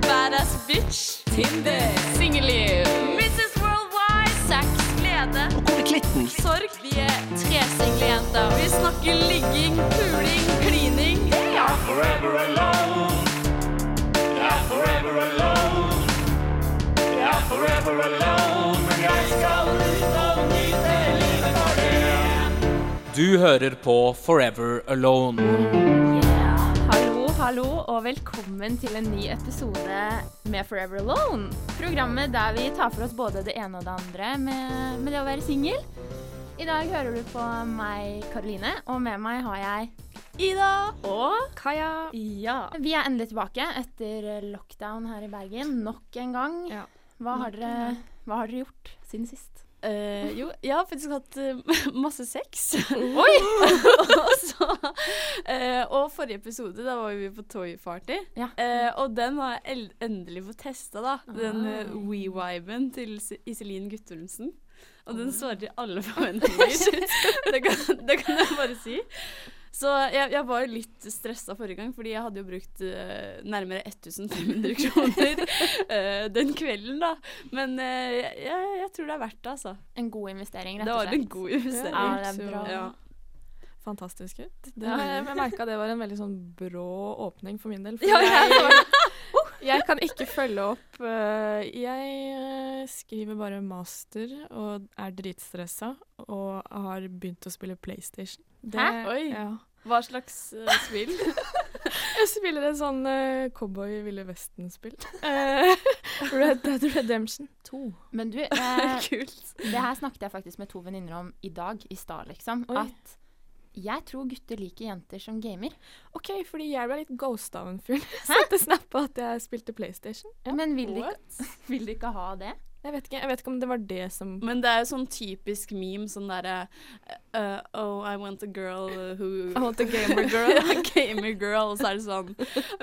Badass bitch. Tinder. Singelliv. Mrs. Worldwide. Sex, glede. Og hvor er klitten? Sorg. Vi er tre single jenter. Vi snakker ligging, puling, klining. forever alone. Yeah, forever alone. Yeah, forever alone. Men jeg skal ut og nyte livet for det. Du hører på Forever Alone. Hallo, hallo, og velkommen til en ny episode med Forever Alone. Programmet der vi tar for oss både det ene og det andre med, med det å være singel. I dag hører du på meg, Karoline, og med meg har jeg Ida og Kaja. Ja. Vi er endelig tilbake etter lockdown her i Bergen nok en gang. Ja. Hva, har dere, hva har dere gjort siden sist? Eh, jo, jeg har faktisk hatt uh, masse sex. Oi! og, så, uh, og forrige episode, da var vi på Toy Party. Ja. Og den har jeg endelig fått testa, da. Den uh, We-viben til Iselin Guttormsen. Og den svarer til alle forventninger. det, kan, det kan jeg bare si. Så jeg, jeg var litt stressa forrige gang, fordi jeg hadde jo brukt uh, nærmere 1500 kroner uh, den kvelden, da. Men uh, jeg, jeg tror det er verdt det, altså. En god investering, rett og slett. Det var en god investering. Ja, det er bra. Ja. fantastisk ut. Det, Ja. jeg jeg merka det var en veldig sånn brå åpning for min del. For Ja, jeg, jeg kan ikke følge opp. øh, Jeg øh, skriver bare master og er dritstressa og har begynt å spille PlayStation. Det, Hæ? Oi. Ja. Hva slags uh, spill? Jeg spiller et sånn uh, cowboy Ville Vesten-spill. Uh, Red Dead Redemption 2. Men du, eh, Kult. Det her snakket jeg faktisk med to venninner om i dag, i stad, liksom. Oi. At jeg tror gutter liker jenter som gamer. OK, fordi jeg ble litt ghosta av en fyr. Sendte snap på at jeg spilte PlayStation. Ja. Men vil de, ikke, vil de ikke ha det? Jeg vet, ikke, jeg vet ikke om det var det som Men det er jo sånn typisk meme, sånn derre uh, Oh, I want a girl who I want a gamer girl. ja, gamer girl. Og så er det sånn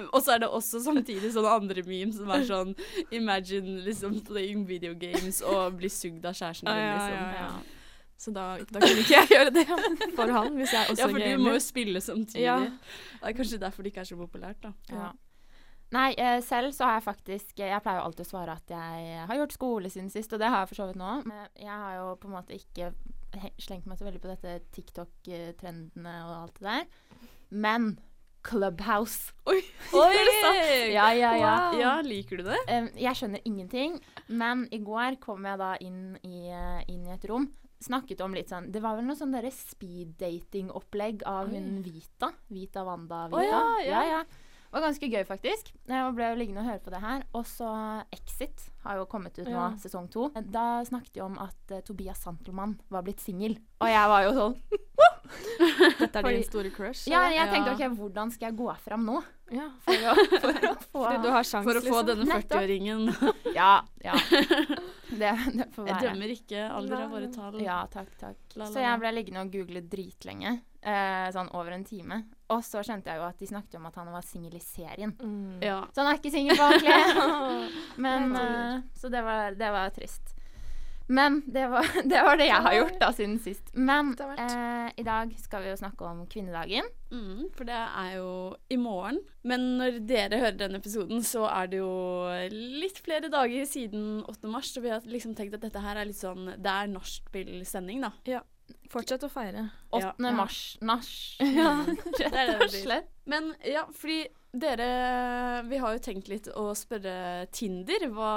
Og så er det også samtidig sånne andre memes som er sånn Imagine liksom playing video games og bli sugd av kjæresten din, Ja, ja, liksom. ja, ja. Så da, da kunne ikke jeg gjøre det for han, hvis jeg også Ja, for du må jo spille samtidig. Ja. Det er kanskje derfor det ikke er så populært, da. Ja. Nei, eh, selv så har jeg faktisk Jeg pleier jo alltid å svare at jeg har gjort skole siden sist, og det har jeg for så vidt nå. Men jeg har jo på en måte ikke slengt meg så veldig på dette TikTok-trendene og alt det der. Men Clubhouse. Oi! Oi! Ja, ja, ja. Ja, liker du det? Jeg skjønner ingenting, men i går kom jeg da inn i, eh, inn i et rom. Snakket om litt sånn Det var vel noe sånn derre speed-dating-opplegg av hun Vita. Vita Wanda Vita. Oh, ja, ja. ja. Det var ganske gøy, faktisk. Jeg ble jo liggende og høre på det her. Og så Exit har jo kommet ut nå, Ja. sesong to. Da snakket de om at uh, Tobias Santelmann var blitt singel. Og jeg var jo sånn Dette er Fordi- din store crush? Ja, jeg tenkte OK, hvordan skal jeg gå fram nå? Ja, For å, for å få du har sjans, For å få liksom. denne 40-åringen. Ja. ja. Det, det får Jeg dømmer ikke. Alder av våre tall. Ja, takk, takk. La, la, Så jeg ble liggende og google dritlenge. Eh, sånn over en time. Og så skjønte jeg jo at de snakket om at han var singel i serien. Mm. Ja. Så han er ikke singel på ordentlig. Men, eh, så det var, det var trist. Men det var, det var det jeg har gjort da siden sist. Men eh, i dag skal vi jo snakke om kvinnedagen. Mm, for det er jo i morgen. Men når dere hører denne episoden, så er det jo litt flere dager siden 8. mars. Så vi har liksom tenkt at dette her er litt sånn Det er nachspiel-sending, da. Ja. Fortsett å feire. 8. Ja. mars. Nach. Ja. Rett det det blir. Slett. Men ja, fordi dere Vi har jo tenkt litt å spørre Tinder. Hva,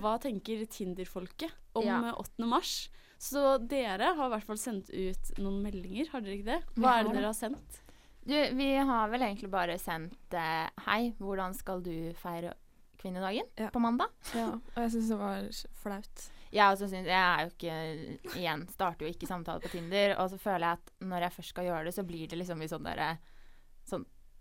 hva tenker Tinder-folket om Ja. eh, 8. mars? Så dere har i hvert fall sendt ut noen meldinger, har dere ikke det? Hva er det dere har sendt? Du, vi har vel egentlig bare sendt uh, Hei, hvordan skal du feire kvinnedagen Ja. på mandag? Ja, og jeg syns det var flaut. Jeg også synes, jeg er jo ikke Igjen, starter jo ikke samtale på Tinder. Og så føler jeg at når jeg først skal gjøre det, så blir det liksom i sånn derre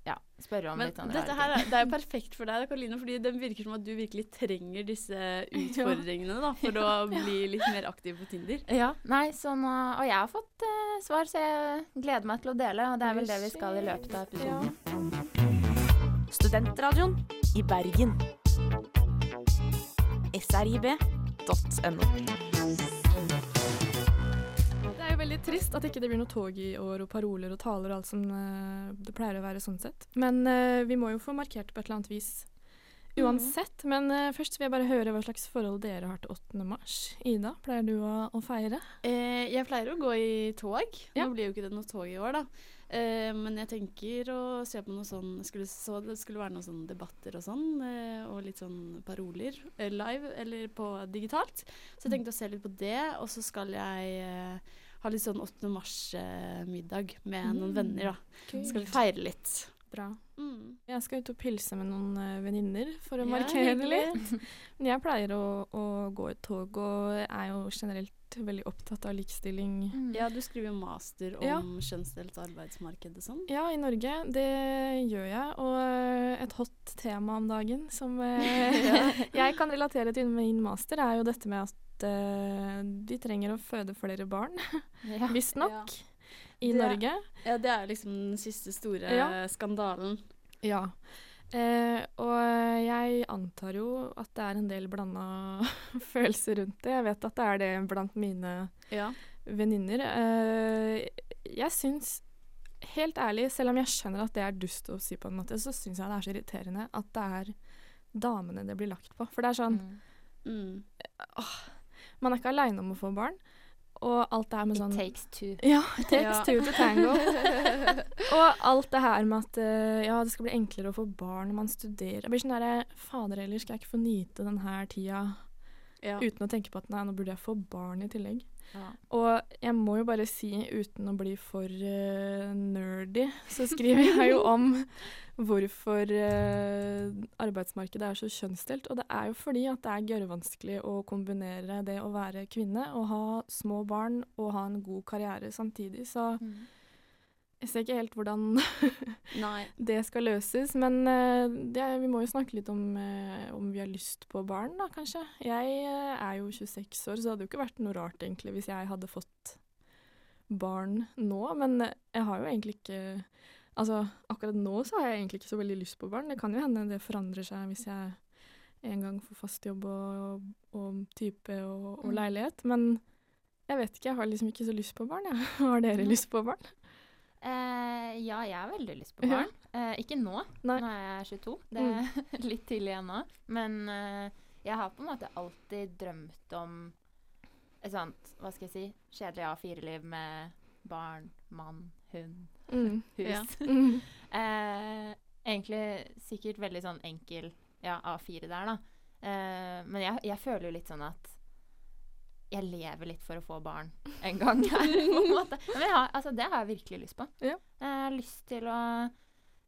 ja, spørre om Men litt sånn dette her er, det er jo perfekt for deg, Karoline, fordi det virker som at du virkelig trenger disse utfordringene da, for å bli litt mer aktiv på Tinder. Ja, nei, sånn, Og jeg har fått uh, svar, så jeg gleder meg til å dele. Og det er vel det vi skal i løpet av episoden. Studentradioen i Bergen. srib.no. Veldig trist at ikke det blir noe tog i år, og paroler og taler og alt som eh, det pleier å være sånn sett. Men uh, vi må jo få markert på et eller annet vis uansett. Men uh, først vil jeg bare høre hva slags forhold dere har til 8. mars. Ida, pleier du å, å feire? Eh, jeg pleier å gå i tog. Ja. Nå blir jo ikke det noe tog i år, da. Eh, men jeg tenker å se på noe sånn skulle, Så det skulle være noen sånne debatter og sånn, eh, og litt sånn paroler live eller på digitalt. Så jeg tenkte å se litt på det, og så skal jeg ha litt sånn 8. mars-middag med noen Mm. venner, da. Skal vi feire litt. Bra. Mm. Jeg skal ut og pilse med noen uh, venninner for å Ja, markere litt. Men jeg pleier å, å gå i tog, og er jo generelt veldig opptatt av likestilling. Mm. Ja, du skriver jo master om Ja. kjønnsdelt arbeidsmarked og sånn. Ja, i Norge. Det gjør jeg. Og uh, et hot tema om dagen som eh, jeg kan relatere til min master, er jo dette med at eh, de trenger å føde flere barn, Ja. visstnok, i Det- Norge. Ja, det er liksom den siste store Ja. skandalen. Ja. Uh, og jeg antar jo at det er en del blanda følelser rundt det. Jeg vet at det er det blant mine Ja. venninner. Uh, jeg syns, helt ærlig, selv om jeg skjønner at det er dust å si på en måte, så syns jeg det er så irriterende at det er damene det blir lagt på. For det er sånn Mm. Mm. Man er ikke aleine om å få barn. Og alt det her med sånn It takes two. Ja, it takes Ja. two to tango. og alt det her med at eh, ja, det skal bli enklere å få barn når man studerer. Jeg blir sånn derre Fader heller, skal jeg ikke få nyte denne tida Ja. uten å tenke på at nei, nå burde jeg få barn i tillegg. Ja. Og jeg må jo bare si, uten å bli for uh, nerdy, så skriver jeg jo om hvorfor uh, arbeidsmarkedet er så kjønnsdelt. Og det er jo fordi at det er gørrvanskelig å kombinere det å være kvinne og ha små barn og ha en god karriere samtidig. Så Mm. Jeg ser ikke helt hvordan det skal løses. Men eh, det, vi må jo snakke litt om eh, om vi har lyst på barn, da, kanskje. Jeg eh, er jo 26 år, så det hadde jo ikke vært noe rart egentlig hvis jeg hadde fått barn nå. Men jeg har jo egentlig ikke Altså, akkurat nå så har jeg egentlig ikke så veldig lyst på barn. Det kan jo hende det forandrer seg hvis jeg en gang får fast jobb og, og type og, og Mm. leilighet. Men jeg vet ikke, jeg har liksom ikke så lyst på barn, jeg. Har dere lyst på barn? Eh, ja, jeg har veldig lyst på barn. Eh, ikke nå. Nei. Nå er jeg 22. Det er litt tidlig ennå. Men eh, jeg har på en måte alltid drømt om et sånt, hva skal jeg si, kjedelig A4-liv med barn, mann, hund, Mm. hus. Ja. Mm. Eh, egentlig sikkert veldig sånn enkel ja, A4 der, da. Eh, men jeg, jeg føler jo litt sånn at jeg lever litt for å få barn en gang her, på en måte. Men jeg har, altså, det har jeg virkelig lyst på. Ja. Jeg har lyst til å,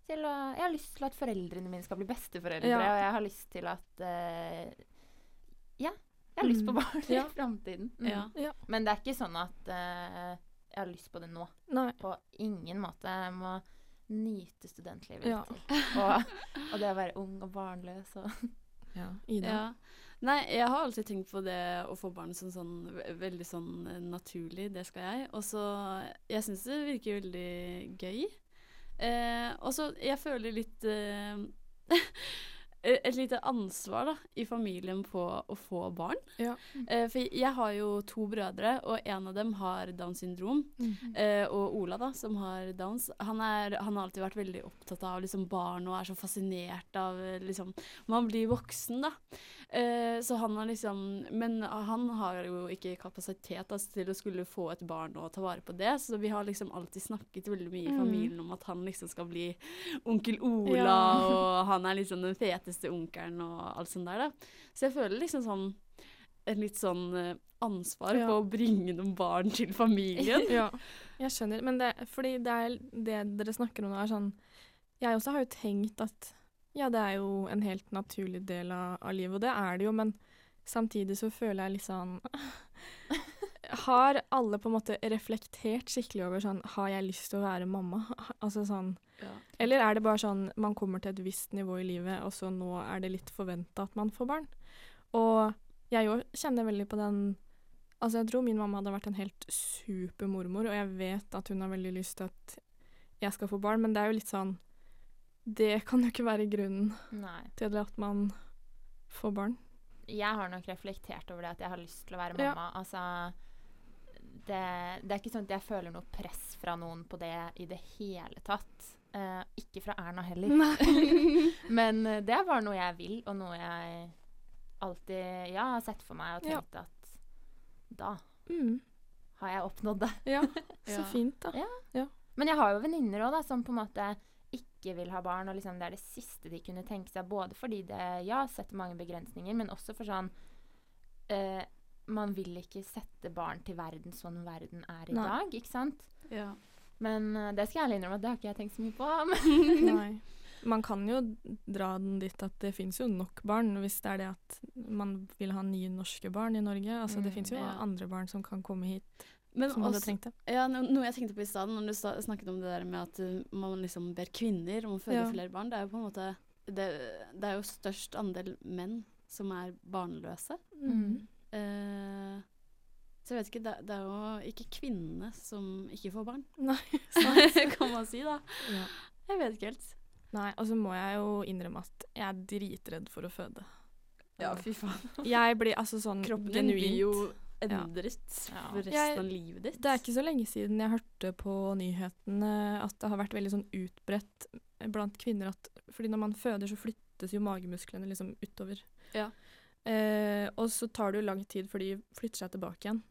til å Jeg har lyst til at foreldrene mine skal bli besteforeldre, Ja. og jeg har lyst til at uh, Ja, jeg har lyst på Mm. barn Ja. i framtiden. Mm. Ja. Ja. Men det er ikke sånn at uh, jeg har lyst på det nå. Nei. På ingen måte. Jeg må nyte studentlivet Ja. Og, og det å være ung og barnløs og Ja, Ida. Nei, jeg har alltid tenkt på det å få barn som sånn ve- veldig sånn eh, naturlig, det skal jeg. Og så Jeg syns det virker veldig gøy. Eh, og så jeg føler litt eh, Et lite ansvar da, i familien på å få barn. Ja. Eh, for jeg har jo to brødre, og en av dem har Downs syndrom. Mm. Eh, og Ola, da, som har Downs, han, er, han har alltid vært veldig opptatt av liksom, barn og er så fascinert av eh, liksom, Man blir voksen, da. Eh, så han har liksom Men han har jo ikke kapasitet altså, til å skulle få et barn og ta vare på det, så vi har liksom alltid snakket veldig mye i Mm. familien om at han liksom skal bli onkel Ola, Ja. og han er liksom den feteste onkelen og alt sånt der, da. Så jeg føler liksom sånn et litt sånn eh, ansvar Ja. på å bringe noen barn til familien. Ja, jeg skjønner. Men det, fordi det, er, det dere snakker om nå, er sånn Jeg også har jo tenkt at ja, det er jo en helt naturlig del av, av livet, og det er det jo, men samtidig så føler jeg litt sånn Har alle på en måte reflektert skikkelig over sånn Har jeg lyst til å være mamma? Altså sånn Eller er det bare sånn man kommer til et visst nivå i livet, og så nå er det litt forventa at man får barn? Og jeg òg kjenner veldig på den Altså, jeg tror min mamma hadde vært en helt super mormor, og jeg vet at hun har veldig lyst til at jeg skal få barn, men det er jo litt sånn Det kan jo ikke være grunnen Nei. til at man får barn. Jeg har nok reflektert over det at jeg har lyst til å være Ja. mamma. Altså det, det er ikke sånn at jeg føler noe press fra noen på det i det hele tatt. Uh, ikke fra Erna heller. Men eh, det er bare noe jeg vil, og noe jeg alltid ja, har sett for meg og Ja. tenkt at da Mm. har jeg oppnådd det. Ja, så fint, da. Men jeg har jo venninner òg, som på en måte ikke vil ha barn, og liksom det er det siste de kunne tenke seg. Både fordi det ja, setter mange begrensninger, men også for sånn uh, Man vil ikke sette barn til verden sånn verden er i Nei. dag, ikke sant? Ja. Men uh, det skal jeg ærlig innrømme at det har ikke jeg tenkt så mye på. Men Nei. Man kan jo dra den dit at det fins jo nok barn, hvis det er det at man vil ha nye norske barn i Norge. Altså, det Mm, fins jo ja. andre barn som kan komme hit, Men som også, det. ja, noe jeg tenkte på i stad, når du snakket om det der med at uh, man liksom ber kvinner om å føde Ja. flere barn, det er jo på en måte Det, det er jo størst andel menn som er barnløse. Mm. Uh, så jeg vet ikke, det, det er jo ikke kvinnene som ikke får barn, Nei. kan man si da. Ja. Jeg vet ikke helt. Nei, og så må jeg jo innrømme at jeg er dritredd for å føde. Ja, fy faen. Jeg blir altså sånn Kroppen genuint blir jo endret Ja. for resten Jeg- av livet ditt. Det er ikke så lenge siden jeg hørte på nyhetene at det har vært veldig sånn utbredt blant kvinner at fordi når man føder, så flyttes jo magemusklene liksom utover. Ja. Eh, og så tar det jo lang tid før de flytter seg tilbake igjen.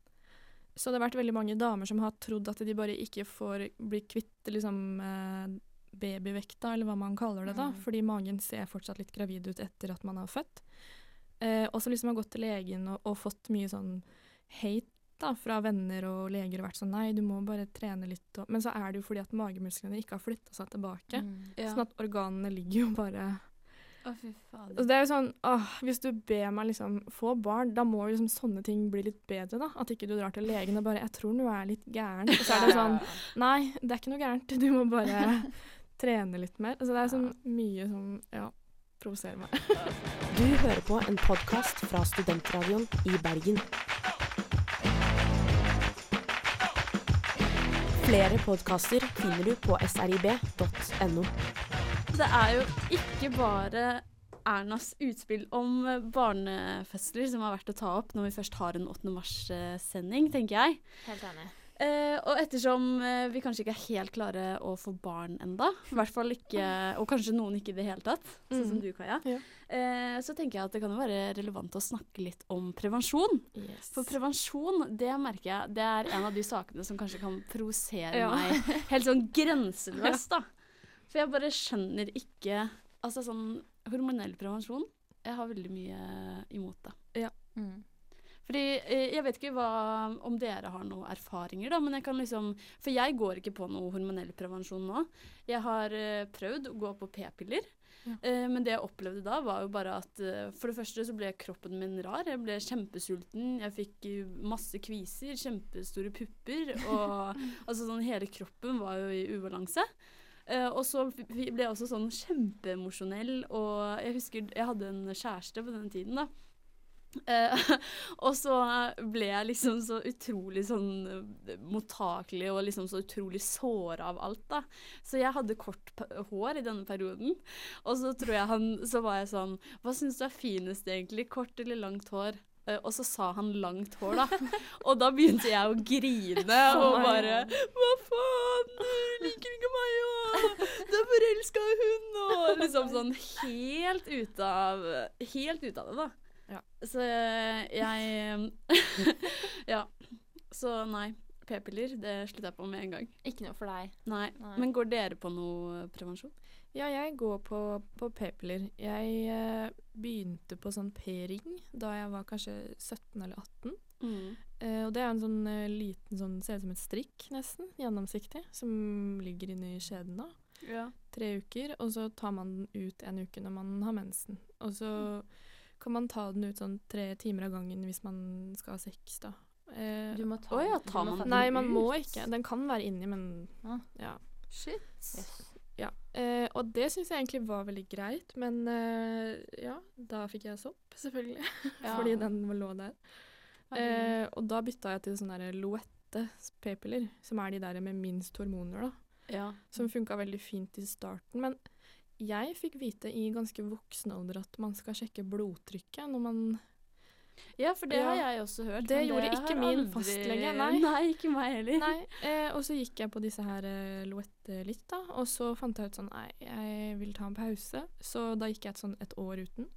Så det har vært veldig mange damer som har trodd at de bare ikke får bli kvitt liksom eh, babyvekta, eller hva man kaller det da, Mm. fordi magen ser fortsatt litt gravid ut etter at man har født. Eh, og så liksom har gått til legen og, og fått mye sånn hate da, fra venner og leger og vært sånn nei, du må bare trene litt. Og, men så er det jo fordi at magemusklene ikke har flytta seg tilbake. Mm. Ja. Sånn at organene ligger jo bare Å, fy faen. og Det er jo sånn åh, Hvis du ber meg liksom få barn, da må jo liksom sånne ting bli litt bedre, da. At ikke du drar til legen og bare 'Jeg tror du er litt gæren'. Og så er det sånn Nei, det er ikke noe gærent. Du må bare trene litt mer. Altså, det er sånn mye som ja, provoserer meg. Du hører på en podkast fra Studentradioen i Bergen. Flere podkaster finner du på srib.no. Det er jo ikke bare Ernas utspill om eh, barnefødsler som har vært å ta opp når vi først har en 8. mars-sending, tenker jeg. Helt enig. Eh, og ettersom eh, vi kanskje ikke er helt klare å få barn enda, i hvert fall ikke, og kanskje noen ikke i det hele tatt, sånn som Mm. du, Kaja, Ja. eh, så tenker jeg at det kan jo være relevant å snakke litt om prevensjon. For prevensjon, det merker jeg, det er en av de sakene som kanskje kan provosere Ja. meg helt sånn grenseløst, da. For jeg bare skjønner ikke Altså sånn hormonell prevensjon Jeg har veldig mye imot det. Mm. Fordi eh, jeg vet ikke hva, om dere har noen erfaringer, da, men jeg kan liksom For jeg går ikke på noe hormonell prevensjon nå. Jeg har eh, prøvd å gå på p-piller. Ja. Eh, men det jeg opplevde da, var jo bare at for det første så ble kroppen min rar. Jeg ble kjempesulten. Jeg fikk masse kviser, kjempestore pupper. Og altså sånn hele kroppen var jo i ubalanse. Uh, og så ble jeg også sånn kjempeemosjonell, og jeg husker jeg hadde en kjæreste på den tiden, da. Eh, og så ble jeg liksom så utrolig sånn eh, mottakelig og liksom så utrolig såra av alt, da. Så jeg hadde kort hår i denne perioden. Og så tror jeg han Så var jeg sånn Hva syns du er finest egentlig? Kort eller langt hår? Eh, og så sa han langt hår, da. Og da begynte jeg å grine og bare Hva faen? Du liker ikke meg, og du er forelska i hun, og liksom sånn helt ute av Helt ute av det, da. Ja. Så jeg Ja. Så nei. P-piller, det slutter jeg på med en gang. Ikke noe for deg. Nei. Nei. Men går dere på noe prevensjon? Ja, jeg går på, på p-piller. Jeg eh, begynte på sånn p-ring da jeg var kanskje 17 eller 18. Eh, og det er en sånn eh, liten sånn, ser ut som et strikk nesten, gjennomsiktig, som ligger inni skjeden da. Ja. Tre uker, og så tar man den ut en uke når man har mensen. Og så kan man ta den ut sånn tre timer av gangen hvis man skal ha sex da. Eh, Du må ta oh, ja, du må man ta nei, den man ut. må ikke. Den kan være inni, men Ah. ja. Shit. Yes. Ja, eh, og det syns jeg egentlig var veldig greit, men eh, ja, da fikk jeg sopp, selvfølgelig. Ja. Fordi den lå der. Eh, og da bytta jeg til sånne Loette p-piller, som er de der med minst hormoner, da. Ja. Som funka veldig fint i starten. Men jeg fikk vite i ganske voksen alder at man skal sjekke blodtrykket når man Ja, for det Ja. har jeg også hørt. Det men gjorde ikke min aldri- fastlege, nei. Nei, ikke meg heller. Eh, og så gikk jeg på disse her eh, Loette litt, da. Og så fant jeg ut sånn Nei, jeg vil ta en pause. Så da gikk jeg et sånn et år uten.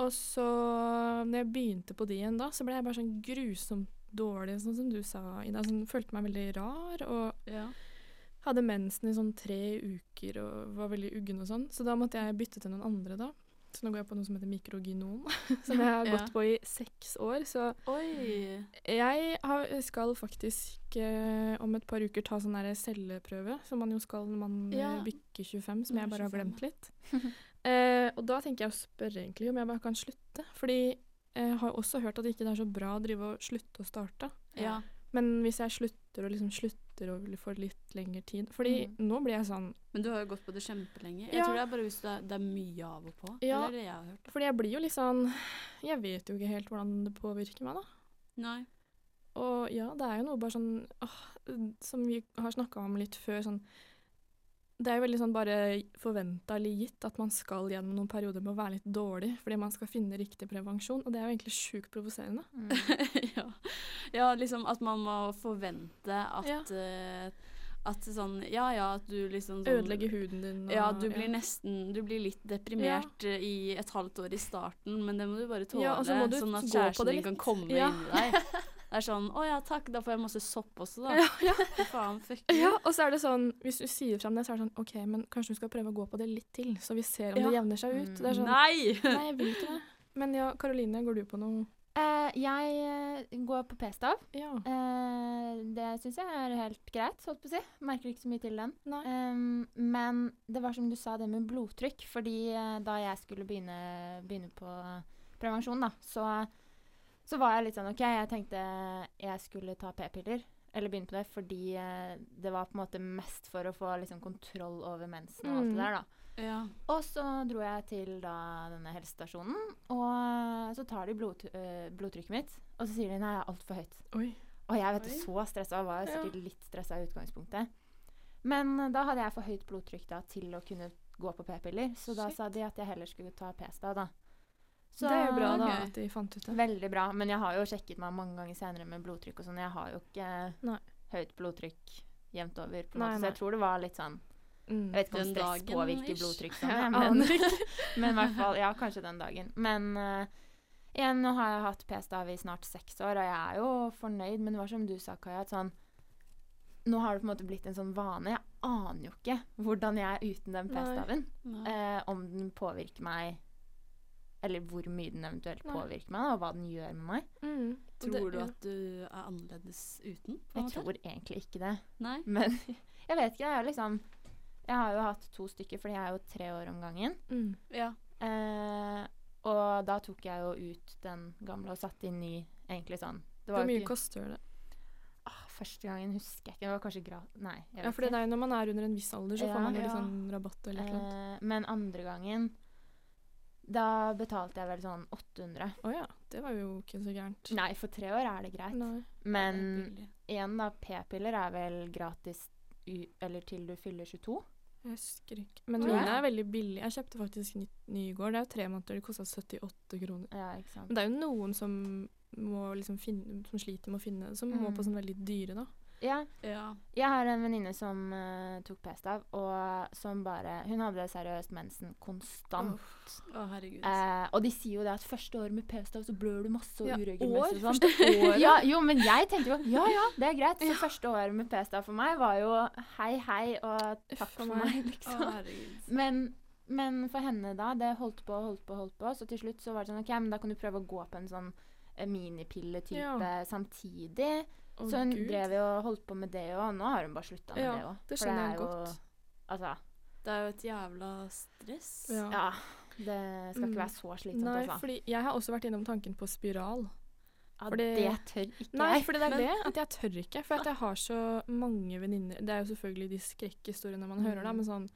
Og så, når jeg begynte på de igjen da, så ble jeg bare sånn grusomt dårlig, sånn som du sa, Ida. Sånn, følte meg veldig rar. Og Ja. Hadde mensen i sånn tre uker og var veldig uggen og sånn. Så da måtte jeg bytte til noen andre, da. Så nå går jeg på noe som heter mikrogynom, som jeg har Ja. gått på i seks år. Så Oi. jeg har, skal faktisk eh, om et par uker ta sånn der celleprøve, som man jo skal når man Ja. eh, bykker 25, som jeg bare har glemt litt. eh, og da tenker jeg å spørre egentlig om jeg bare kan slutte, fordi jeg har også hørt at det ikke er så bra å drive og slutte å starte. Ja. Men hvis jeg slutter og liksom slutter og vil få litt lengre tid Fordi Mm. nå blir jeg sånn Men du har jo gått på det kjempelenge. Jeg Ja. tror det er bare hvis det er, det er mye av og på. Ja. Det er det jeg har hørt. Fordi jeg blir jo litt sånn Jeg vet jo ikke helt hvordan det påvirker meg, da. Nei. Og ja, det er jo noe bare sånn åh, Som vi har snakka om litt før, sånn Det er jo veldig sånn bare forventa eller gitt at man skal gjennom noen perioder med å være litt dårlig fordi man skal finne riktig prevensjon, og det er jo egentlig sjukt provoserende. ja. ja, liksom at man må forvente at Ja. uh, At sånn Ja ja, at du liksom sånn, Ødelegger huden din og Ja, du blir nesten Du blir litt deprimert ja. i et halvt år i starten, men det må du bare tåle. Ja, du sånn at kjæresten din kan komme Ja. inn i deg. Det er sånn Å ja, takk, da får jeg masse sopp også, da. Ja, ja. Faen, fuck. Ja, og så er det sånn, hvis du sier fram det, så er det sånn OK, men kanskje du skal prøve å gå på det litt til, så vi ser om Ja. det jevner seg ut. Det er sånn Nei! Nei, jeg vil ikke det. Men ja, Karoline, går du på noe Uh, jeg eh, går på p-stav. Ja. Uh, det syns jeg er helt greit, holdt på å si. Merker ikke så mye til den. Um, men det var som du sa, det med blodtrykk. Fordi da jeg skulle begynne, begynne på prevensjon, da, så, så var jeg litt sånn OK, jeg tenkte jeg skulle ta p-piller. Eller begynne på det fordi eh, det var på en måte mest for å få liksom, kontroll over mensen og alt Mm. det der, da. Ja. Og så dro jeg til da denne helsestasjonen, og så tar de blod, øh, blodtrykket mitt, og så sier de nei, det er altfor høyt. Oi. Og jeg vet Oi. så stressa var jeg sikkert litt stressa i utgangspunktet. Men da hadde jeg for høyt blodtrykk da til å kunne gå på p-piller, så da sa de at jeg heller skulle ta p-stav, da. Så det er jo bra da ok. at de fant ut det. Veldig bra. Men jeg har jo sjekket meg mange ganger senere med blodtrykk og sånn. Jeg har jo ikke Nei. høyt blodtrykk jevnt over, på en Nei, måte. Så nei. jeg tror det var litt sånn Mm. Jeg vet ikke om Den stress dagen, påvirker blodtrykk sånn, ja, men, men i hvert fall Ja, kanskje den dagen. Men uh, igjen, nå har jeg hatt p-stav i snart seks år, og jeg er jo fornøyd, men det var som du sa, Kaja, at sånn Nå har det på en måte blitt en sånn vane. Jeg aner jo ikke hvordan jeg er uten den p-staven. Eh, om den påvirker meg Eller hvor mye den eventuelt Nei. påvirker meg, da, og hva den gjør med meg. Mm. Tror det- du ja. at du er annerledes uten? på Jeg måte? tror egentlig ikke det. Nei? Men jeg vet ikke. Jeg er liksom Jeg har jo hatt to stykker, fordi jeg er jo tre år om gangen. Mm. Ja. Eh, og da tok jeg jo ut den gamle og satte inn ny, egentlig sånn. Det Hvor mye ikke- koster det? Ah, første gangen husker jeg ikke. Det var kanskje gra... Nei, jeg Ja, for det er jo når man er under en viss alder, så Ja, får man jo litt sånn rabatt eller noe. Eh, men andre gangen da betalte jeg vel sånn 800. Å ja, det var jo ikke så gærent. Nei, for tre år er det greit. Nei. Men Det igjen, da, p-piller er vel gratis eller til du fyller 22. Jeg husker ikke. Men mine er veldig billige. Jeg kjøpte faktisk ny, ny i går. Det er jo tre måneder. Det kosta 78 kroner. Ja, ikke sant. Men det er jo noen som må liksom finne, som sliter med å finne som må Mm. på sånn veldig dyre, da. Ja, Ja. jeg har en venninne som uh, tok p-stav, og som bare Hun hadde seriøst mensen konstant. Å, herregud. Eh, og de sier jo det at første år med p-stav så blør du masse og Ja, uregelmessig og sånn. Ja, jo, men jeg tenkte jo ja ja, det er greit. Så første år med p-stav for meg var jo hei hei og takk for meg. liksom. Oh, Men, men for henne da, det holdt på og holdt på, holdt på, så til slutt så var det sånn OK, men da kan du prøve å gå på en sånn eh, minipille-type Ja. samtidig. Å, så hun Gud. drev jo og holdt på med det òg. Nå har hun bare slutta med Ja, det òg. det skjønner jeg godt. Altså, Det er jo et jævla stress. Ja. ja. Det skal ikke være så slitsomt, Nei, altså. fordi jeg har også vært innom tanken på spiral. Ja, fordi- det tør ikke Nei, jeg. Nei, det er Men- det. At jeg tør ikke. For at jeg har så mange venninner Det er jo selvfølgelig de skrekkhistoriene man hører, da, Mm. men sånn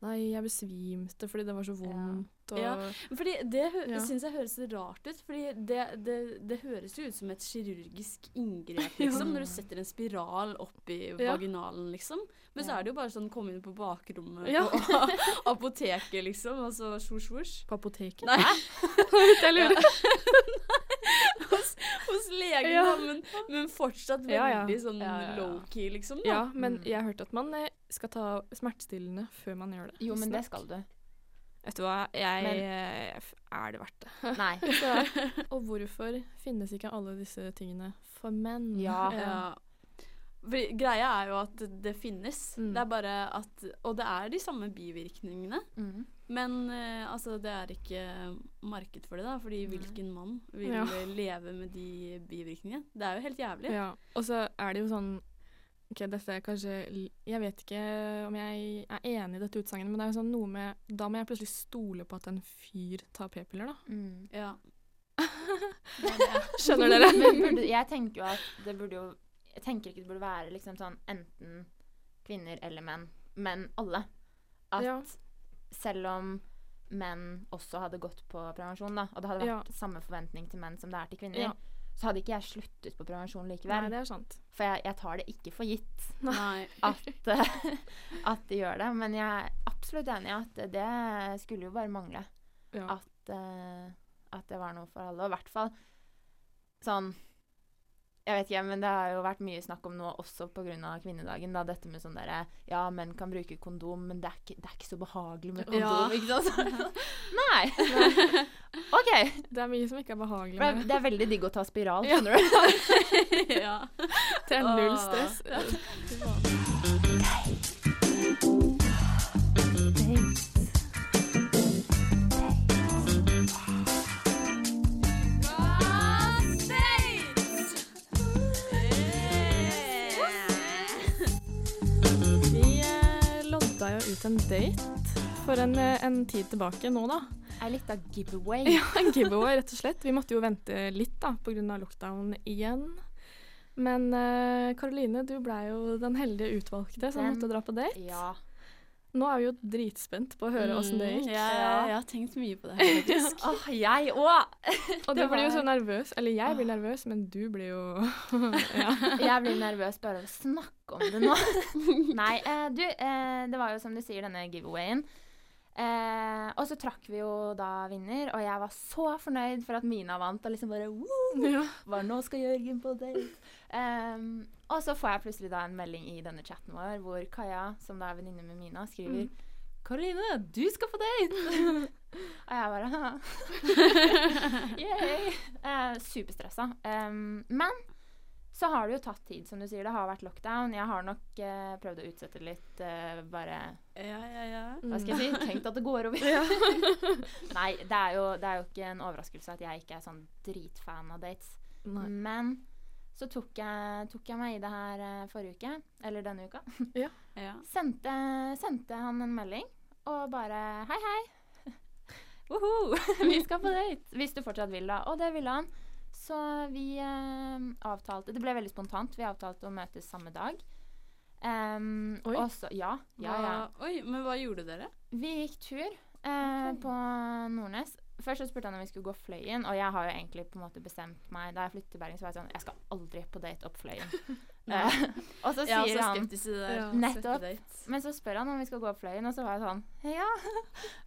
Nei, jeg besvimte fordi det var så vondt. Og, Ja. Fordi det Ja. syns jeg høres rart ut. Fordi det, det, det høres jo ut som et kirurgisk inngrep, liksom. Når du setter en spiral opp i Ja. vaginalen, liksom. Men så er det jo bare sånn komme inn på bakrommet Ja. på apoteket, liksom. Og så svosj, svosj. På apoteket. Nei, jeg lurer. hos, hos legen, Ja. men, men fortsatt veldig Ja, ja. sånn Ja, ja, ja. low-key, liksom. Da. Ja, men Mm. jeg har hørt at man eh, skal ta smertestillende før man gjør det. Jo, men det skal du. Vet du hva, jeg Men- eh, Er det verdt det? Nei. Så, og hvorfor finnes ikke alle disse tingene for menn? Ja. Ja. Greia er jo at det, finnes. Mm. Det er bare at Og det er de samme bivirkningene. Mm. Men uh, altså, det er ikke marked for det, da. Fordi hvilken mann vil Ja. leve med de bivirkningene? Det er jo helt jævlig. Ja, og så er det jo sånn Ok, dette er kanskje Jeg vet ikke om jeg er enig i dette utsagnet, men det er jo sånn noe med Da må jeg plutselig stole på at en fyr tar p-piller, da. Mm. Ja. Skjønner dere? Men burde, jeg tenker jo at det burde jo Jeg tenker ikke det burde være liksom sånn enten kvinner eller menn, men alle. At Ja. selv om menn også hadde gått på prevensjon, da, og det hadde vært Ja. samme forventning til menn som det er til kvinner, Ja. Så hadde ikke jeg sluttet på prevensjon likevel. Nei, det er sant. For jeg, jeg tar det ikke for gitt at, eh, at de gjør det. Men jeg er absolutt enig i at det skulle jo bare mangle. Ja. At, uh, at det var noe for alle. Og i hvert fall sånn Jeg vet ikke, men det har jo vært mye snakk om nå også pga. kvinnedagen. da, Dette med sånn derre Ja, menn kan bruke kondom, men det er ikke, det er ikke så behagelig med kondom. Ja. ikke sant? Nei. OK. Det er mye som ikke er behagelig det, med er- det er veldig digg å ta spiral, Ja. skjønner du. ja. Det er null stress. Vi for en, eh, en tid tilbake nå, da. Er litt av giveaway. Ja, en giveaway, rett og slett. Vi måtte jo vente litt da, pga. lockdown igjen. Men eh, Karoline, du blei jo den heldige utvalgte som måtte dra på date. Ja. Nå er vi jo dritspent på å høre åssen det gikk. Mm, Ja, ja, jeg har tenkt mye på det faktisk. Åh, jeg òg! Og du var... blir jo så nervøs. Eller jeg blir nervøs, men du blir jo ja. Jeg blir nervøs bare av å snakke om det nå. Nei, eh, du, eh, det var jo som du sier, denne giveawayen. Eh, og så trakk vi jo da vinner, og jeg var så fornøyd for at Mina vant. Og liksom bare ja. Hva nå skal Jørgen på date? Um, og så får jeg plutselig da en melding i denne chatten vår hvor Kaja, som da er venninne med Mina, skriver Karoline, du skal på date! og jeg bare. Yay! Eh, Superstressa. Um, men så har det jo tatt tid, som du sier. Det har vært lockdown. Jeg har nok eh, prøvd å utsette litt. eh, bare Ja, ja, ja. Hva skal jeg si? Tenkt at det går over. Nei, det er, jo, det er jo ikke en overraskelse at jeg ikke er sånn dritfan av dates. Nei. Men så tok jeg, tok jeg meg i det her eh, forrige uke, eller denne uka. ja. Sendte, sendte han en melding og bare Hei, hei. Woho! vi skal på date. Hvis du fortsatt vil, da. Og det ville han. Så vi eh, avtalte Det ble veldig spontant. Vi avtalte å møtes samme dag. Um, Oi. så, ja, ja, ja. Hva- Oi, men hva gjorde dere? Vi gikk tur eh, på Nordnes. Først så spurte han om vi skulle gå Fløyen, og jeg har jo egentlig på en måte bestemt meg Da jeg flyttet til Bergen, så var jeg sånn Jeg skal aldri på date opp Fløyen. eh, og så Jeg er sier også han skeptisk til det. Ja. Nettopp. Men så spør han om vi skal gå opp Fløyen, og så var jeg sånn Ja.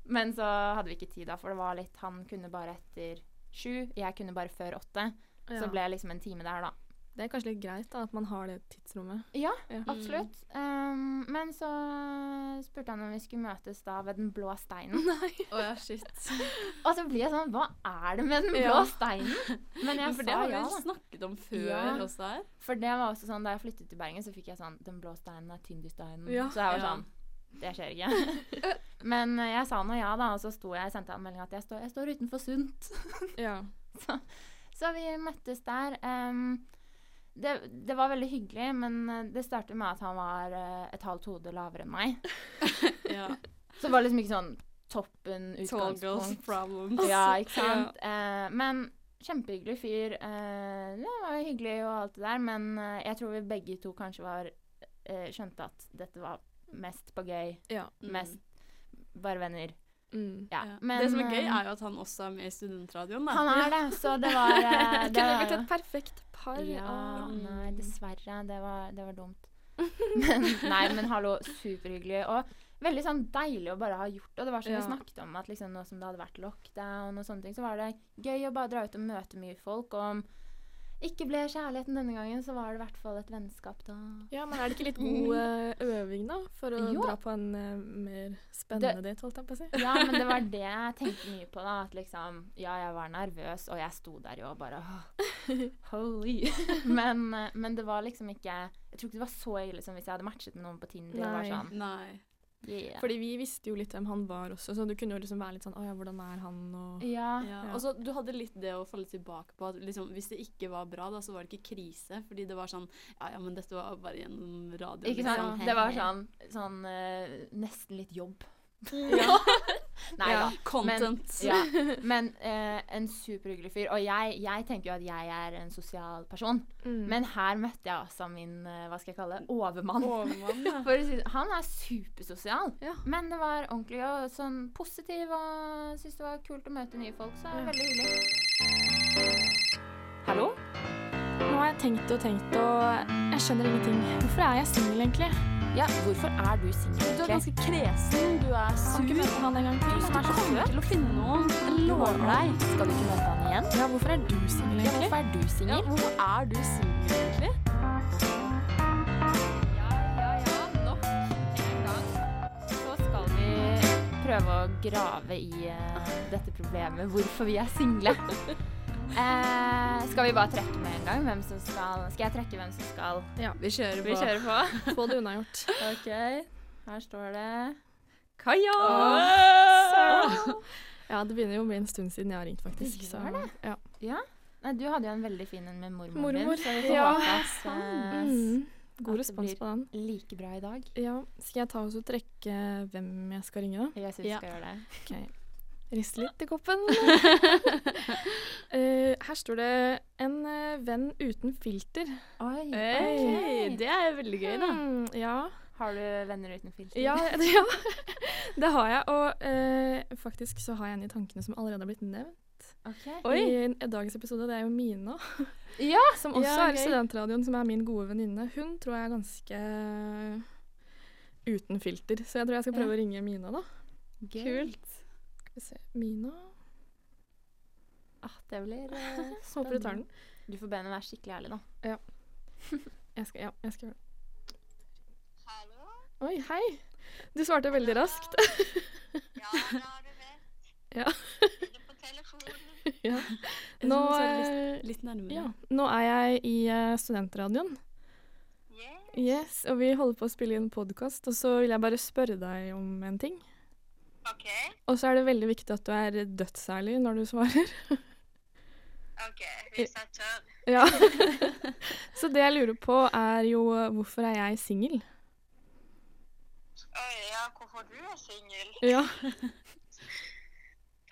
Men så hadde vi ikke tid da, for det var litt Han kunne bare etter sju, jeg kunne bare før åtte. Så Ja. Så ble liksom en time der, da. Det er kanskje litt greit da, at man har det tidsrommet. Ja, Ja. absolutt. Um, men så spurte han om vi skulle møtes da ved Den blå steinen. Oh, ja, shit. Og så blir jeg sånn Hva er det med den blå Ja. steinen? Men jeg Men for det sa har vi ja. snakket om før Ja. også her. For det var også sånn Da jeg flyttet til Bergen, så fikk jeg sånn Den blå steinen er Tindysteinen. steinen. Ja. Så jeg var Ja. sånn Det skjer ikke. Men jeg sa nå ja, da, og så sto jeg, sendte han melding at jeg står, jeg står utenfor Sunt. Ja. Så vi møttes der. Um, det, det var veldig hyggelig, men eh, det startet med at han var eh, et halvt hode lavere enn meg. Ja. Så det var liksom ikke sånn toppen Tall girls utgangspunkt. problems. Ja, ikke sant? Eh, men kjempehyggelig fyr. Uh, det var hyggelig og alt det der, men jeg tror vi begge to kanskje var skjønte at dette var mest på gøy. ja. Mm. Mest bare venner. Mm. Ja. Ja. Men det som er gøy, er jo at han også er med i studentradioen. Da. Han er det, så det var eh, Det det kunne vært et perfekt par. Ja, mm. nei, dessverre. Det var, det var dumt. Men, nei, men hallo, superhyggelig. Og veldig sånn deilig å bare ha gjort. Og det var som Ja. vi snakket om, at liksom nå som det hadde vært lockdown og sånne ting, så var det gøy å bare dra ut og møte mye folk. Og ikke ble kjærligheten denne gangen, så var det i hvert fall et vennskap da. Ja, men er det ikke litt god uh, øving, da? For å Jo. dra på en uh, mer spennende date, holdt jeg på å si. Ja, men det var det jeg tenkte mye på, da. At liksom Ja, jeg var nervøs, og jeg sto der jo og bare Holy. men, eh, men det var liksom ikke Jeg tror ikke det var så ille som hvis jeg hadde matchet med noen på Tinder. Nei. sånn, Nei. Yeah. Fordi vi visste jo litt hvem han var også, så du kunne jo liksom være litt sånn Å ja, hvordan er han, og Ja. Ja. Og så du hadde litt det å falle tilbake på at liksom, hvis det ikke var bra, da, så var det ikke krise. Fordi det var sånn Ja, ja, men dette var bare gjennom radio. Ikke liksom. sant? Det var sånn, sånn uh, nesten litt jobb. Ja. Nei Ja, da. Content. Ja, men eh, en superhyggelig fyr. Og jeg, jeg tenker jo at jeg er en sosial person. Mm. Men her møtte jeg også min eh, hva skal jeg kalle det, overmann. Overmann, ja. Det- han er supersosial. Ja. Men det var ordentlig og sånn positiv og syntes det var kult å møte nye folk. Så det Ja. er veldig hyggelig. Hallo? Nå har jeg tenkt og tenkt, og jeg skjønner ingenting. Hvorfor er jeg singel, egentlig? Ja, hvorfor er du singel? Du er ganske kresen, du er sur. ikke møte han en gang til. Du Han er så kommer til å finne noen. Jeg lover deg. Skal du ikke møte han igjen? Ja, hvorfor er du singel, Ja, egentlig? hvorfor er du Ja, hvorfor er du singel, egentlig? Ja, ja, ja. Nok en gang så skal vi prøve å grave i uh, dette problemet, hvorfor vi er single. Eh, skal vi bare trekke med en gang hvem som skal Skal jeg trekke hvem som skal Vi kjører Vi kjører på. Få det unnagjort. OK. Her står det Kaja! Ja, det begynner jo å bli en stund siden jeg har ringt, faktisk. Det Så, det? ja. Ja. Nei, du hadde jo en veldig fin en med mormoren Mormor. din, så vi får Ja. håpe at, eh, Mm. God respons på den. like bra i dag. Ja, Skal jeg ta oss og trekke hvem jeg skal ringe, da? Jeg syns Ja. vi skal gjøre det. Ok. Rist litt i koppen. uh, her står det 'en eh, venn uten filter'. Oi, Hey, ok. det er veldig gøy, da. Mm, ja. Har du venner uten filter? Ja, det, ja, det har jeg. Og uh, faktisk så har jeg en i tankene som allerede har blitt nevnt Ok. i en- dagens episode. Det er jo Mina, Ja! som også Ja, er i studentradioen, som er min gode venninne. Hun tror jeg er ganske uten filter, så jeg tror jeg skal prøve å ringe Mina, da. Kult. Skal vi se Mina Ah, det blir eh, Håper du tar den. Du får be henne være skikkelig ærlig, da. Ja. Jeg skal, ja, jeg skal gjøre det. Oi, hei. Du svarte veldig raskt. Ja, ja, du vet. Ja. På telefonen. ja. Nå, er eh, litt, litt nærmere. ja, nå er jeg i uh, studentradioen. Yes. Yes, og vi holder på å spille inn podkast, og så vil jeg bare spørre deg om en ting. OK. Og så er det veldig viktig at du er dødsærlig når du svarer. ok, Hvis jeg tør. ja. så det jeg lurer på, er jo hvorfor er jeg singel? Oi, ja, hvorfor du er singel? Ja.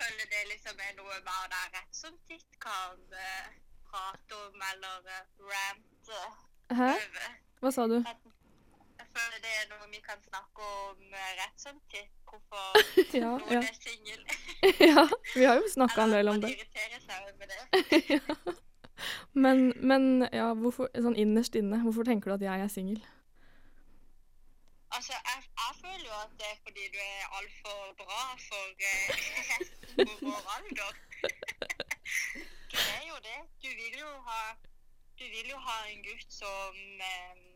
Føler det liksom er noe bare der rett som titt kan uh, prate om eller uh, rante Hæ? Hva sa du? Jeg føler det er noe vi kan snakke om uh, rett som titt. Hvorfor Ja, noen ja. er singel. ja. Vi har jo snakka en del om det. at man irriterer seg over det. Men, men ja, hvorfor, sånn innerst inne, hvorfor tenker du at jeg er singel? Altså, jeg, jeg føler jo at det er fordi du er altfor bra for eh, for vår alder. du er jo det. Du vil jo ha Du vil jo ha en gutt som eh,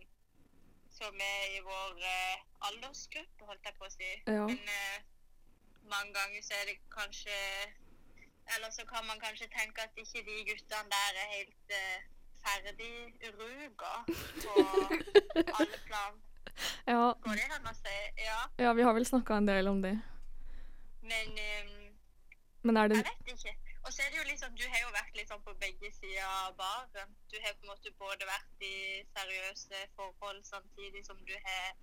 som er i vår eh, aldersgruppe, holdt jeg på å si. Ja. Men eh, mange ganger så er det kanskje Eller så kan man kanskje tenke at ikke de guttene der er helt eh, ferdig ruga på alle plan. Ja, Går det an å si? Ja. ja vi har vel snakka en del om det. Men um, Men er det jeg vet ikke. Og så er det jo liksom, Du har jo vært sånn på begge sider av baren. Du har på en måte både vært i seriøse forhold samtidig som du har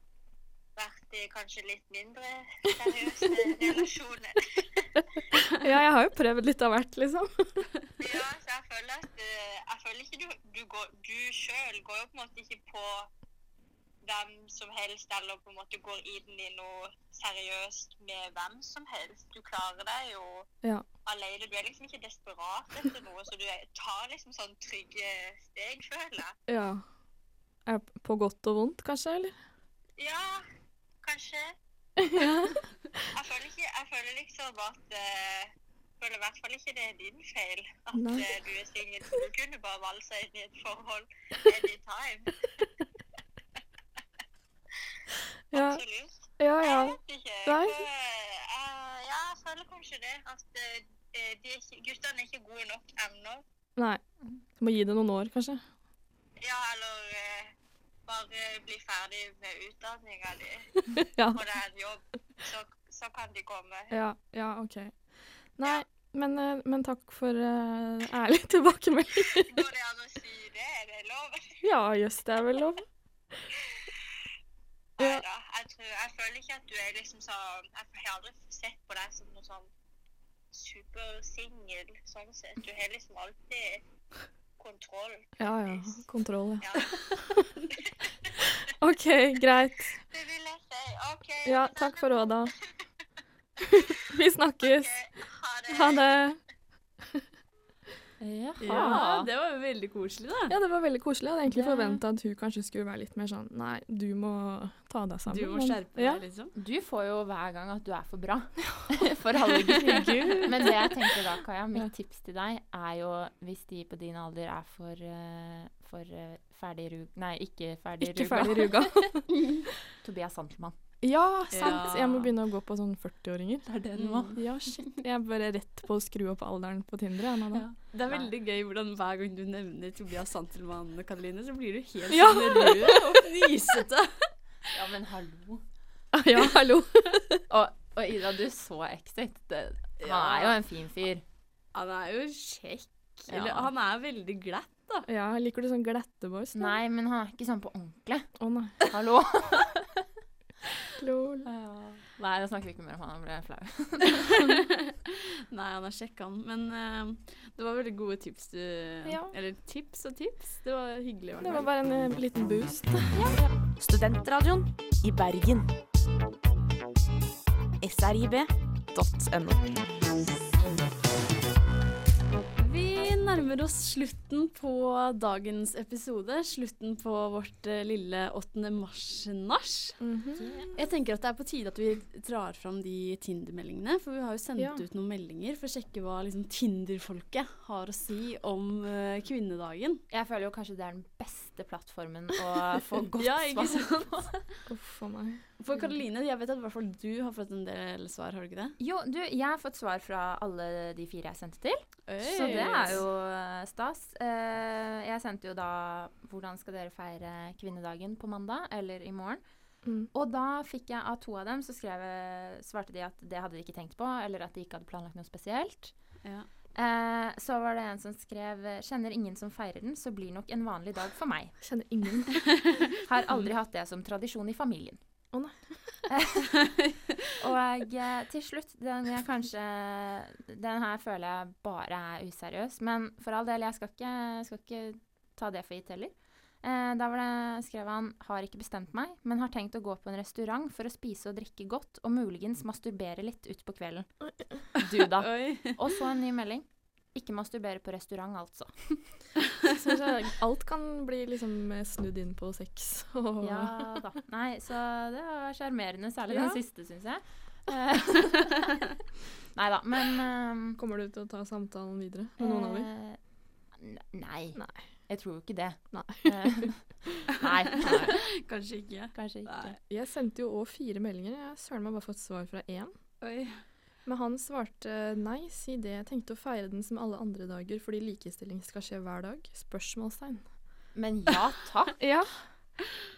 vært i kanskje litt mindre seriøse relasjoner. Ja, jeg har jo prøvd litt av hvert, liksom. Ja, så jeg føler at eh, Jeg føler ikke du Du, går, du sjøl går jo på en måte ikke på hvem som helst, eller på en måte går inn i noe seriøst med hvem som helst. Du klarer deg jo Ja. alene. Du er liksom ikke desperat etter noe, så du tar liksom sånn trygge steg, føler jeg. Ja. Er på godt og vondt, kanskje, eller? Ja, kanskje. ja. Jeg føler, ikke, jeg føler liksom at uh, føler i hvert fall ikke det er din feil at Nei. eh, du er singel. Du kunne bare valsa inn i et forhold anytime. Ja, Absolutt. ja. ja. Jeg vet ikke. Nei. Eh, ja, jeg føler kanskje det. At eh, de guttene er ikke gode nok ennå. Nei. Må gi det noen år, kanskje. Ja, eller eh, bare bli ferdig med utdanninga di, ja. og det er en jobb, så, så kan de komme. ja. Ja, OK. Nei, men, eh, men takk for uh, ærlig tilbakemelding. Går det an å si det? Er det lov? ja, jøss, det er vel lov. Nei Ja. da. Jeg, føler ikke at du er liksom sånn Jeg har aldri sett på deg som noe sånn supersingel, sånn sett. Du har liksom alltid kontroll. Ja, ja. Kontroll, ja. Ja, OK, greit. det vil jeg si. OK. Ja, takk for råda. Vi snakkes. Ok, Ha det. Ha det. Jaha. Ja, det var veldig koselig, da. Ja, det var veldig koselig. Jeg hadde egentlig Det- forventa at hun kanskje skulle være litt mer sånn Nei, du må ta deg sammen. Du må skjerpe deg, ja. liksom. Du får jo hver gang at du er for bra for alle gutter. Men det jeg tenker da, Kaja, mitt Ja. tips til deg er jo hvis de på din alder er for, eh, for eh, ferdig rug... Nei, ikke ferdig Ikke ruga. ferdig ruga. Tobias Santelmann. Ja, sant. Ja. Jeg må begynne å gå på sånn 40-åringer. Det er det du må. Ja, shit. Jeg er bare rett på å skru opp alderen på Tinder. Ja, ja. Det er veldig gøy hvordan hver gang du nevner Tobias Santelmann, Karoline, så blir du helt Ja. sånn rød og fnisete. Ja, men hallo. ja, hallo. Og, og Ida, du så Exit. Det, han Ja. er jo en fin fyr. Han er jo kjekk. Ja. Eller han er veldig glatt, da. Ja, liker du sånn glatte boys? Nei, men han er ikke sånn på ordentlig. Å nei. Hallo. Lol. Nei, da snakker vi ikke mer om han. Han ble flau. Nei, han har sjekka han. Men uh, det var veldig gode tips du Ja. Eller tips og tips. Det var hyggelig. Var det, Det var bare en uh, liten boost. Studentradioen i Bergen. srib.no. Vi nærmer oss slutten på dagens episode. Slutten på vårt eh, lille 8. mars-nach. Mhm. Jeg tenker at det er på tide at vi drar fram de Tinder-meldingene. For vi har jo sendt Ja. ut noen meldinger for å sjekke hva liksom, Tinder-folket har å si om uh, kvinnedagen. Jeg føler jo kanskje det er den beste plattformen å få godt Ja, ikke svar sant? Uff a meg. For Karoline, jeg vet at i hvert fall du har fått en del svar, har du ikke det? Jo, du, jeg har fått svar fra alle de fire jeg sendte til. Så det er jo eh, stas. Eh, jeg sendte jo da 'Hvordan skal dere feire kvinnedagen på mandag?' eller i morgen. Mm. Og da fikk jeg av to av dem, så skrev, svarte de at det hadde de ikke tenkt på, eller at de ikke hadde planlagt noe spesielt. Ja. Eh, så var det en som skrev 'Kjenner ingen som feirer den, så blir nok en vanlig dag for meg'. Kjenner ingen. Har aldri hatt det som tradisjon i familien. Å nei. og eh, til slutt, den jeg kanskje Den her føler jeg bare er useriøs. Men for all del, jeg skal ikke, skal ikke ta det for gitt heller. Eh, da var det, skrev han 'Har ikke bestemt meg, men har tenkt å gå på en restaurant for å spise og drikke godt, og muligens masturbere litt utpå kvelden'. Du, da. Og så en ny melding. Ikke masturbere på restaurant, altså. Så så alt kan bli liksom snudd inn på sex. Og Ja da. Nei, så det var sjarmerende, særlig Ja. den siste, syns jeg. Eh, Nei da, men um, Kommer du til å ta samtalen videre med noen av dem? eh, Nei. Nei. Jeg tror jo ikke det. Nei. Eh, nei, nei, Kanskje ikke. kanskje ikke. Nei. Jeg sendte jo òg fire meldinger. Jeg har søren meg bare fått svar fra én. Oi. Men han svarte nei, si det. Jeg tenkte å feire den som alle andre dager fordi likestilling skal skje hver dag. Spørsmålstegn. Men ja takk. Ja.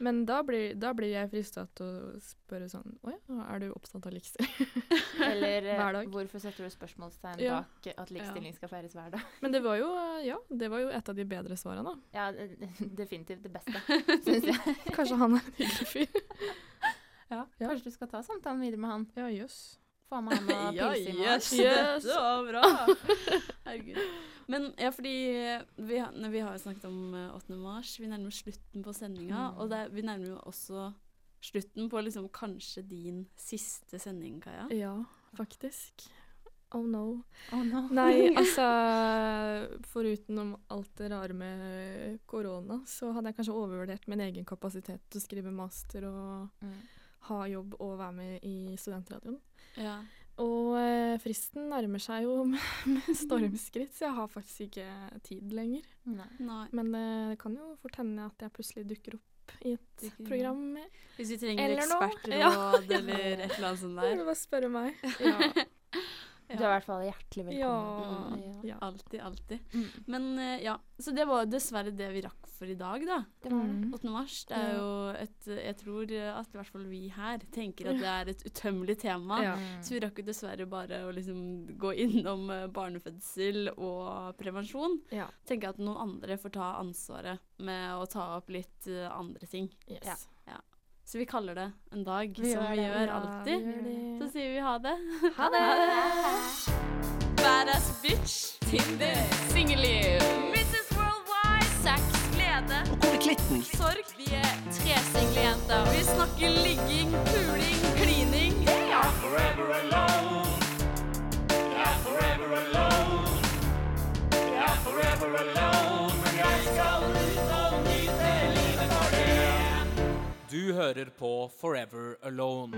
Men da blir, da blir jeg frista til å spørre sånn Å ja, er du opptatt av likestilling? Eller eh, Hver dag. hvorfor setter du spørsmålstegn Ja. bak at likestilling skal feires hver dag? Men det var jo ja, det var jo et av de bedre svarene. Ja, definitivt det beste, syns jeg. Kanskje han er en hyggelig fyr. Ja, Ja. Kanskje du skal ta samtalen videre med han. Ja, jøss. få med han og Ja, pilse i yes, yes. Det var bra. Herregud. Men ja, fordi vi, vi har jo snakket om eh, 8. mars. Vi nærmer oss slutten på sendinga. Mm. Og det, vi nærmer jo også slutten på liksom kanskje din siste sending, Kaja. Ja, faktisk. Oh no. Oh no. Nei, altså Foruten om alt det rare med korona, så hadde jeg kanskje overvurdert min egen kapasitet til å skrive master og Mm. ha jobb og være med i studentradioen. Ja. Og eh, fristen nærmer seg jo med, med stormskritt, så jeg har faktisk ikke tid lenger. Nei. Nei. Men eh, det kan jo fort hende at jeg plutselig dukker opp i et Dukker- program. Hvis vi trenger Eller ekspertråd Ja. eller et eller annet sånt der. bare spørre meg. Ja. Du er i hvert fall hjertelig velkommen. Ja. Ja. ja. Alltid, alltid. Mm. Men eh, ja, så det var dessverre det vi rakk for i dag, da. Det var det. Mm. 8. mars. Det er jo et Jeg tror at i hvert fall vi her tenker at det er et utømmelig tema. Ja. Mm. Så vi rakk jo dessverre bare å liksom gå innom eh, barnefødsel og prevensjon. ja. Tenker at noen andre får ta ansvaret med å ta opp litt eh, andre ting. Yes. Så vi kaller det en dag, Vi som gjør vi gjør Ja, alltid. vi gjør. Så sier vi ha det. Ha det! Badass bitch. Tinder. Singelliv. Mrs. Worldwide. Sex, glede. Og hvor er klitten? Sorg. Vi er tre single jenter. Vi snakker ligging, puling, klining. Forever alone. Yeah, forever alone. Yeah, forever alone. Men jeg skal ut og du hører på Forever Alone.